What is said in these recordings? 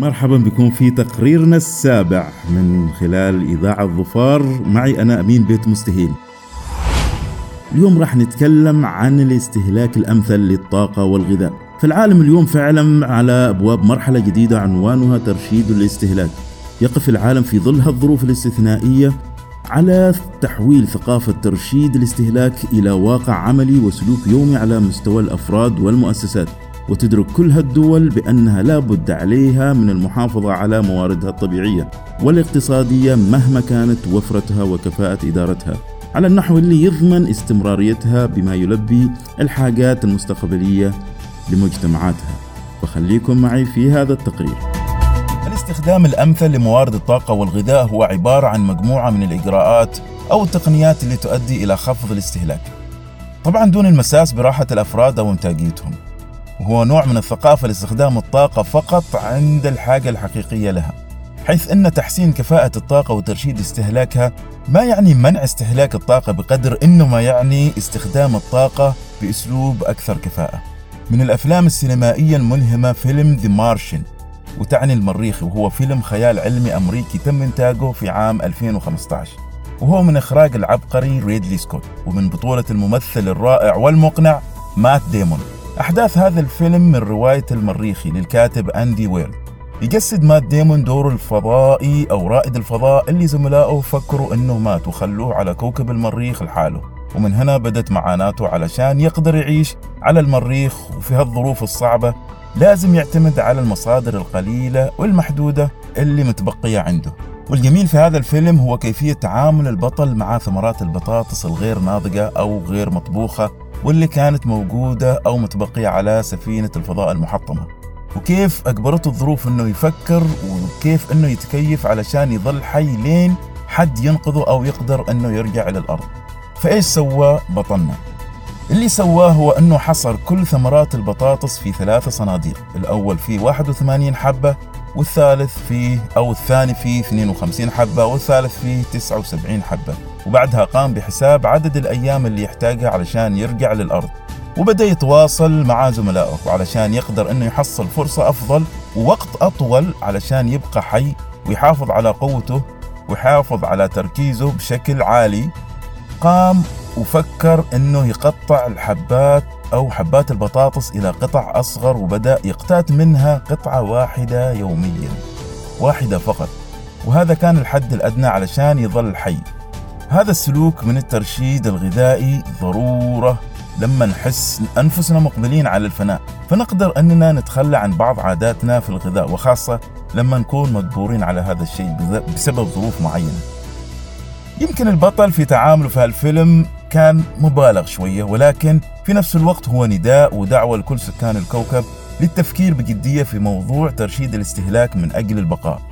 مرحبا بكم في تقريرنا السابع من خلال إذاعة ظفار معي أنا أمين بيت مستهيل اليوم راح نتكلم عن الاستهلاك الأمثل للطاقة والغذاء. فالعالم اليوم فعلا على أبواب مرحلة جديدة عنوانها ترشيد الاستهلاك. يقف العالم في ظل هالظروف الاستثنائية على تحويل ثقافة ترشيد الاستهلاك إلى واقع عملي وسلوك يومي على مستوى الأفراد والمؤسسات. وتدرك كل هالدول بأنها لا بد عليها من المحافظة على مواردها الطبيعية والاقتصادية مهما كانت وفرتها وكفاءة إدارتها على النحو اللي يضمن استمراريتها بما يلبي الحاجات المستقبلية لمجتمعاتها. فخليكم معي في هذا التقرير. الاستخدام الأمثل لموارد الطاقة والغذاء هو عبارة عن مجموعة من الإجراءات أو التقنيات اللي تؤدي إلى خفض الاستهلاك. طبعا دون المساس براحة الأفراد أو إنتاجيتهم. وهو نوع من الثقافة لاستخدام الطاقة فقط عند الحاجة الحقيقية لها حيث أن تحسين كفاءة الطاقة وترشيد استهلاكها ما يعني منع استهلاك الطاقة بقدر أنه ما يعني استخدام الطاقة بأسلوب أكثر كفاءة. من الأفلام السينمائية الملهمة فيلم The Martian وتعني المريخ وهو فيلم خيال علمي أمريكي تم إنتاجه في عام 2015 وهو من إخراج العبقري ريدلي سكوت ومن بطولة الممثل الرائع والمقنع مات ديمون. أحداث هذا الفيلم من رواية المريخي للكاتب أندي وير. يجسد مات ديمون دور الفضائي أو رائد الفضاء اللي زملائه فكروا إنه مات وخلوه على كوكب المريخ لحاله. ومن هنا بدت معاناته علشان يقدر يعيش على المريخ. وفي هالظروف الصعبة لازم يعتمد على المصادر القليلة والمحدودة اللي متبقية عنده. والجميل في هذا الفيلم هو كيفية تعامل البطل مع ثمرات البطاطس الغير ناضجة أو غير مطبوخة واللي كانت موجودة أو متبقية على سفينة الفضاء المحطمة وكيف أجبرته الظروف أنه يفكر وكيف أنه يتكيف علشان يظل حي لين حد ينقذه أو يقدر أنه يرجع إلى الأرض فإيش سوى بطلنا؟ اللي سواه هو أنه حصر كل ثمرات البطاطس في ثلاثة صناديق الأول فيه 81 حبة والثالث فيه أو الثاني فيه 52 حبة والثالث فيه 79 حبة. وبعدها قام بحساب عدد الأيام اللي يحتاجها علشان يرجع للأرض. وبدأ يتواصل مع زملائه علشان يقدر أنه يحصل فرصة أفضل ووقت أطول علشان يبقى حي ويحافظ على قوته ويحافظ على تركيزه بشكل عالي. قام وفكر إنه يقطع الحبات أو حبات البطاطس إلى قطع أصغر وبدأ يقتات منها قطعة واحدة يوميا واحدة فقط. وهذا كان الحد الأدنى علشان يظل حي. هذا السلوك من الترشيد الغذائي ضرورة لما نحس أنفسنا مقبلين على الفناء. فنقدر أننا نتخلى عن بعض عاداتنا في الغذاء وخاصة لما نكون مجبورين على هذا الشيء بسبب ظروف معينة. يمكن البطل في تعامله في هالفيلم كان مبالغ شوية ولكن في نفس الوقت هو نداء ودعوة لكل سكان الكوكب للتفكير بجدية في موضوع ترشيد الاستهلاك من أجل البقاء.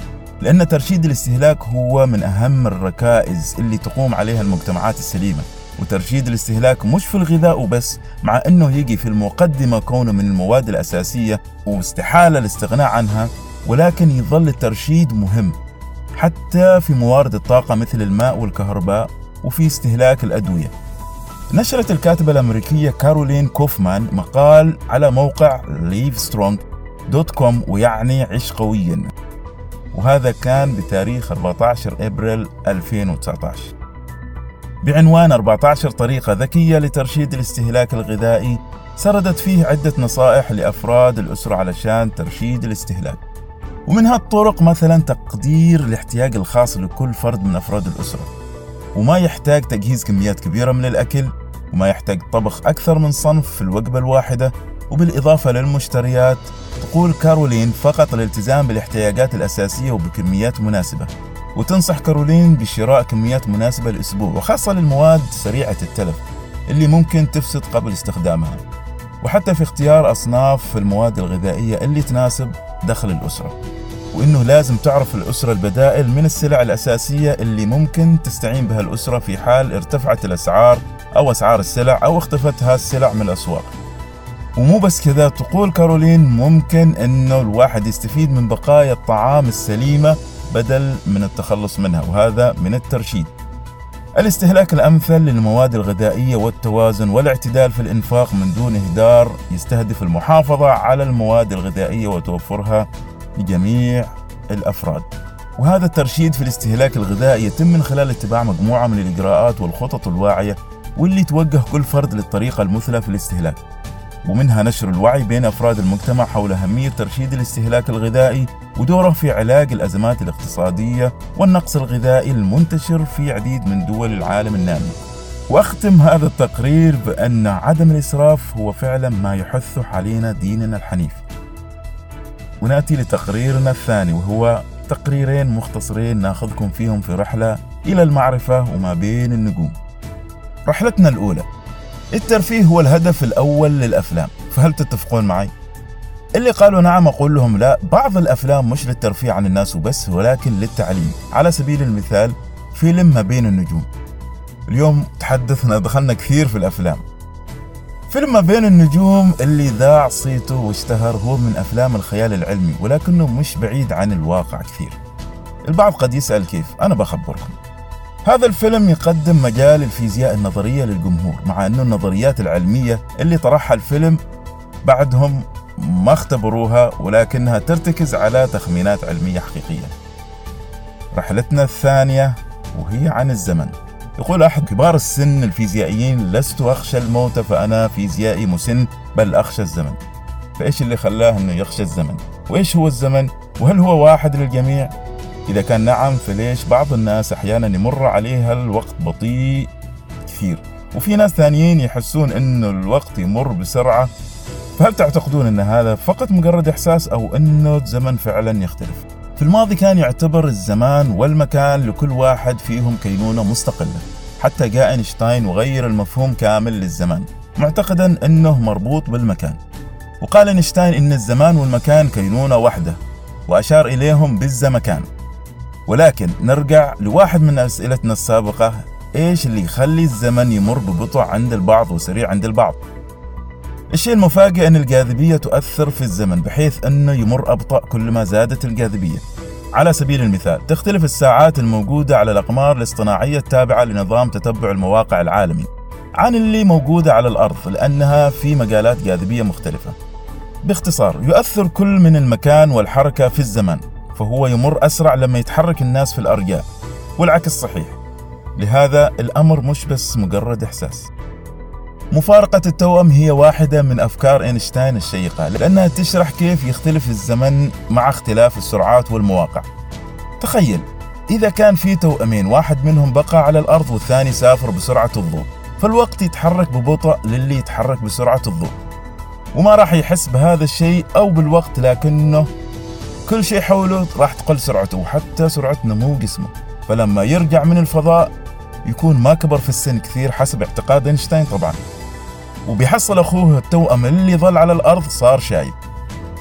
لأن ترشيد الاستهلاك هو من أهم الركائز اللي تقوم عليها المجتمعات السليمة. وترشيد الاستهلاك مش في الغذاء وبس مع أنه يجي في المقدمة كونه من المواد الأساسية واستحالة الاستغناء عنها ولكن يظل الترشيد مهم. حتى في موارد الطاقة مثل الماء والكهرباء وفي استهلاك الأدوية. نشرت الكاتبة الأمريكية كارولين كوفمان مقال على موقع livestrong.com ويعني عش قويا. وهذا كان بتاريخ 14 إبريل 2019 بعنوان 14 طريقة ذكية لترشيد الاستهلاك الغذائي سردت فيه عدة نصائح لأفراد الأسرة علشان ترشيد الاستهلاك. ومن هالطرق مثلا تقدير الاحتياج الخاص لكل فرد من أفراد الأسرة. وما يحتاج تجهيز كميات كبيرة من الأكل وما يحتاج طبخ أكثر من صنف في الوجبة الواحدة. وبالإضافة للمشتريات تقول كارولين فقط الالتزام بالاحتياجات الأساسية وبكميات مناسبة. وتنصح كارولين بشراء كميات مناسبة الأسبوع وخاصة للمواد سريعة التلف اللي ممكن تفسد قبل استخدامها. وحتى في اختيار أصناف المواد الغذائية اللي تناسب دخل الأسرة. وإنه لازم تعرف الأسرة البدائل من السلع الأساسية اللي ممكن تستعين بها الأسرة في حال ارتفعت الأسعار أو أسعار السلع أو اختفت هالسلع من الأسواق. ومو بس كذا تقول كارولين ممكن إنه الواحد يستفيد من بقايا الطعام السليمة بدل من التخلص منها وهذا من الترشيد. الاستهلاك الأمثل للمواد الغذائية والتوازن والاعتدال في الإنفاق من دون إهدار يستهدف المحافظة على المواد الغذائية وتوفرها لجميع الأفراد. وهذا الترشيد في الاستهلاك الغذائي يتم من خلال اتباع مجموعة من الإجراءات والخطط الواعية واللي توجه كل فرد للطريقة المثلى في الاستهلاك. ومنها نشر الوعي بين أفراد المجتمع حول أهمية ترشيد الاستهلاك الغذائي ودوره في علاج الأزمات الاقتصادية والنقص الغذائي المنتشر في عديد من دول العالم النامي. وأختم هذا التقرير بأن عدم الإسراف هو فعلا ما يحث علينا ديننا الحنيف. ونأتي لتقريرنا الثاني وهو تقريرين مختصرين ناخذكم فيهم في رحلة إلى المعرفة وما بين النجوم. رحلتنا الأولى. الترفيه هو الهدف الأول للأفلام. فهل تتفقون معي؟ اللي قالوا نعم أقول لهم لا بعض الأفلام مش للترفيه عن الناس وبس ولكن للتعليم. على سبيل المثال فيلم ما بين النجوم. اليوم تحدثنا دخلنا كثير في الأفلام. فيلم ما بين النجوم اللي ذاع صيته واشتهر هو من أفلام الخيال العلمي ولكنه مش بعيد عن الواقع كثير. البعض قد يسأل كيف أنا بخبركم. هذا الفيلم يقدم مجال الفيزياء النظرية للجمهور مع أنه النظريات العلمية اللي طرحها الفيلم بعدهم ما اختبروها ولكنها ترتكز على تخمينات علمية حقيقية. رحلتنا الثانية وهي عن الزمن. يقول أحد كبار السن الفيزيائيين لست أخشى الموت فأنا فيزيائي مسن بل أخشى الزمن. فإيش اللي خلاه أنه يخشى الزمن؟ وإيش هو الزمن؟ وهل هو واحد للجميع؟ إذا كان نعم فليش بعض الناس أحيانا يمر عليها الوقت بطيء كثير؟ وفي ناس ثانيين يحسون أنه الوقت يمر بسرعة. فهل تعتقدون أن هذا فقط مجرد إحساس أو أنه الزمن فعلا يختلف؟ في الماضي كان يعتبر الزمان والمكان لكل واحد فيهم كينونة مستقلة. حتى جاء أينشتاين وغير المفهوم كامل للزمان معتقدا أنه مربوط بالمكان. وقال أينشتاين أن الزمان والمكان كينونة واحدة وأشار إليهم بالزمكان. ولكن نرجع لواحد من أسئلتنا السابقة إيش اللي يخلي الزمن يمر ببطء عند البعض وسريع عند البعض؟ الشيء المفاجئ أن الجاذبية تؤثر في الزمن بحيث أنه يمر أبطأ كل ما زادت الجاذبية. على سبيل المثال تختلف الساعات الموجودة على الأقمار الاصطناعية التابعة لنظام تتبع المواقع العالمي عن اللي موجودة على الأرض لأنها في مجالات جاذبية مختلفة. باختصار يؤثر كل من المكان والحركة في الزمان فهو يمر أسرع لما يتحرك الناس في الأرجاء والعكس صحيح. لهذا الأمر مش بس مجرد إحساس. مفارقة التوأم هي واحدة من أفكار أينشتاين الشيقة لأنها تشرح كيف يختلف الزمن مع اختلاف السرعات والمواقع. تخيل إذا كان في توأمين واحد منهم بقى على الأرض والثاني سافر بسرعة الضوء فالوقت يتحرك ببطء للي يتحرك بسرعة الضوء. وما راح يحس بهذا الشيء أو بالوقت لكنه كل شيء حوله راح تقل سرعته وحتى سرعة نمو جسمه. فلما يرجع من الفضاء يكون ما كبر في السن كثير حسب اعتقاد أينشتاين طبعا. وبيحصل أخوه التوأم اللي ظل على الأرض صار شايب.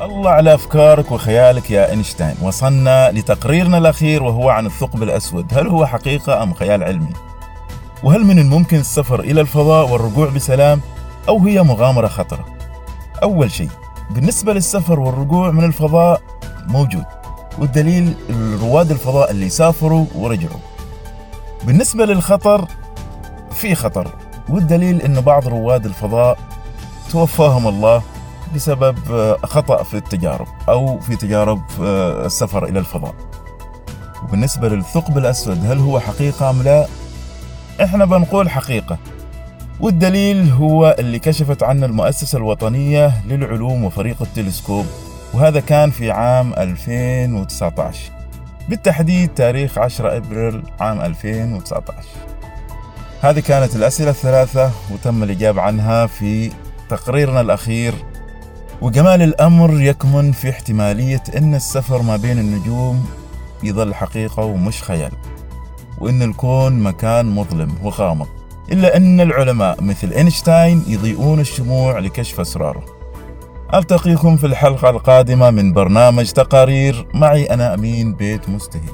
الله على أفكارك وخيالك يا أينشتاين. وصلنا لتقريرنا الأخير وهو عن الثقب الأسود. هل هو حقيقة أم خيال علمي؟ وهل من الممكن السفر إلى الفضاء والرجوع بسلام؟ أو هي مغامرة خطرة؟ أول شيء بالنسبة للسفر والرجوع من الفضاء موجود. والدليل رواد الفضاء اللي سافروا ورجعوا. بالنسبة للخطر في خطر. والدليل أن بعض رواد الفضاء توفاهم الله بسبب خطأ في التجارب أو في تجارب السفر إلى الفضاء. وبالنسبة للثقب الأسود هل هو حقيقة أم لا؟ إحنا بنقول حقيقة. والدليل هو اللي كشفت عنه المؤسسة الوطنية للعلوم وفريق التلسكوب وهذا كان في عام 2019 بالتحديد تاريخ 10 أبريل عام 2019 هذه كانت الأسئلة الثلاثة وتم الإجابة عنها في تقريرنا الأخير. وجمال الأمر يكمن في احتمالية أن السفر ما بين النجوم يظل حقيقة ومش خيال وأن الكون مكان مظلم وغامض. إلا أن العلماء مثل إينشتاين يضيئون الشموع لكشف أسراره. ألتقيكم في الحلقة القادمة من برنامج تقارير. معي أنا أمين بيت مستهي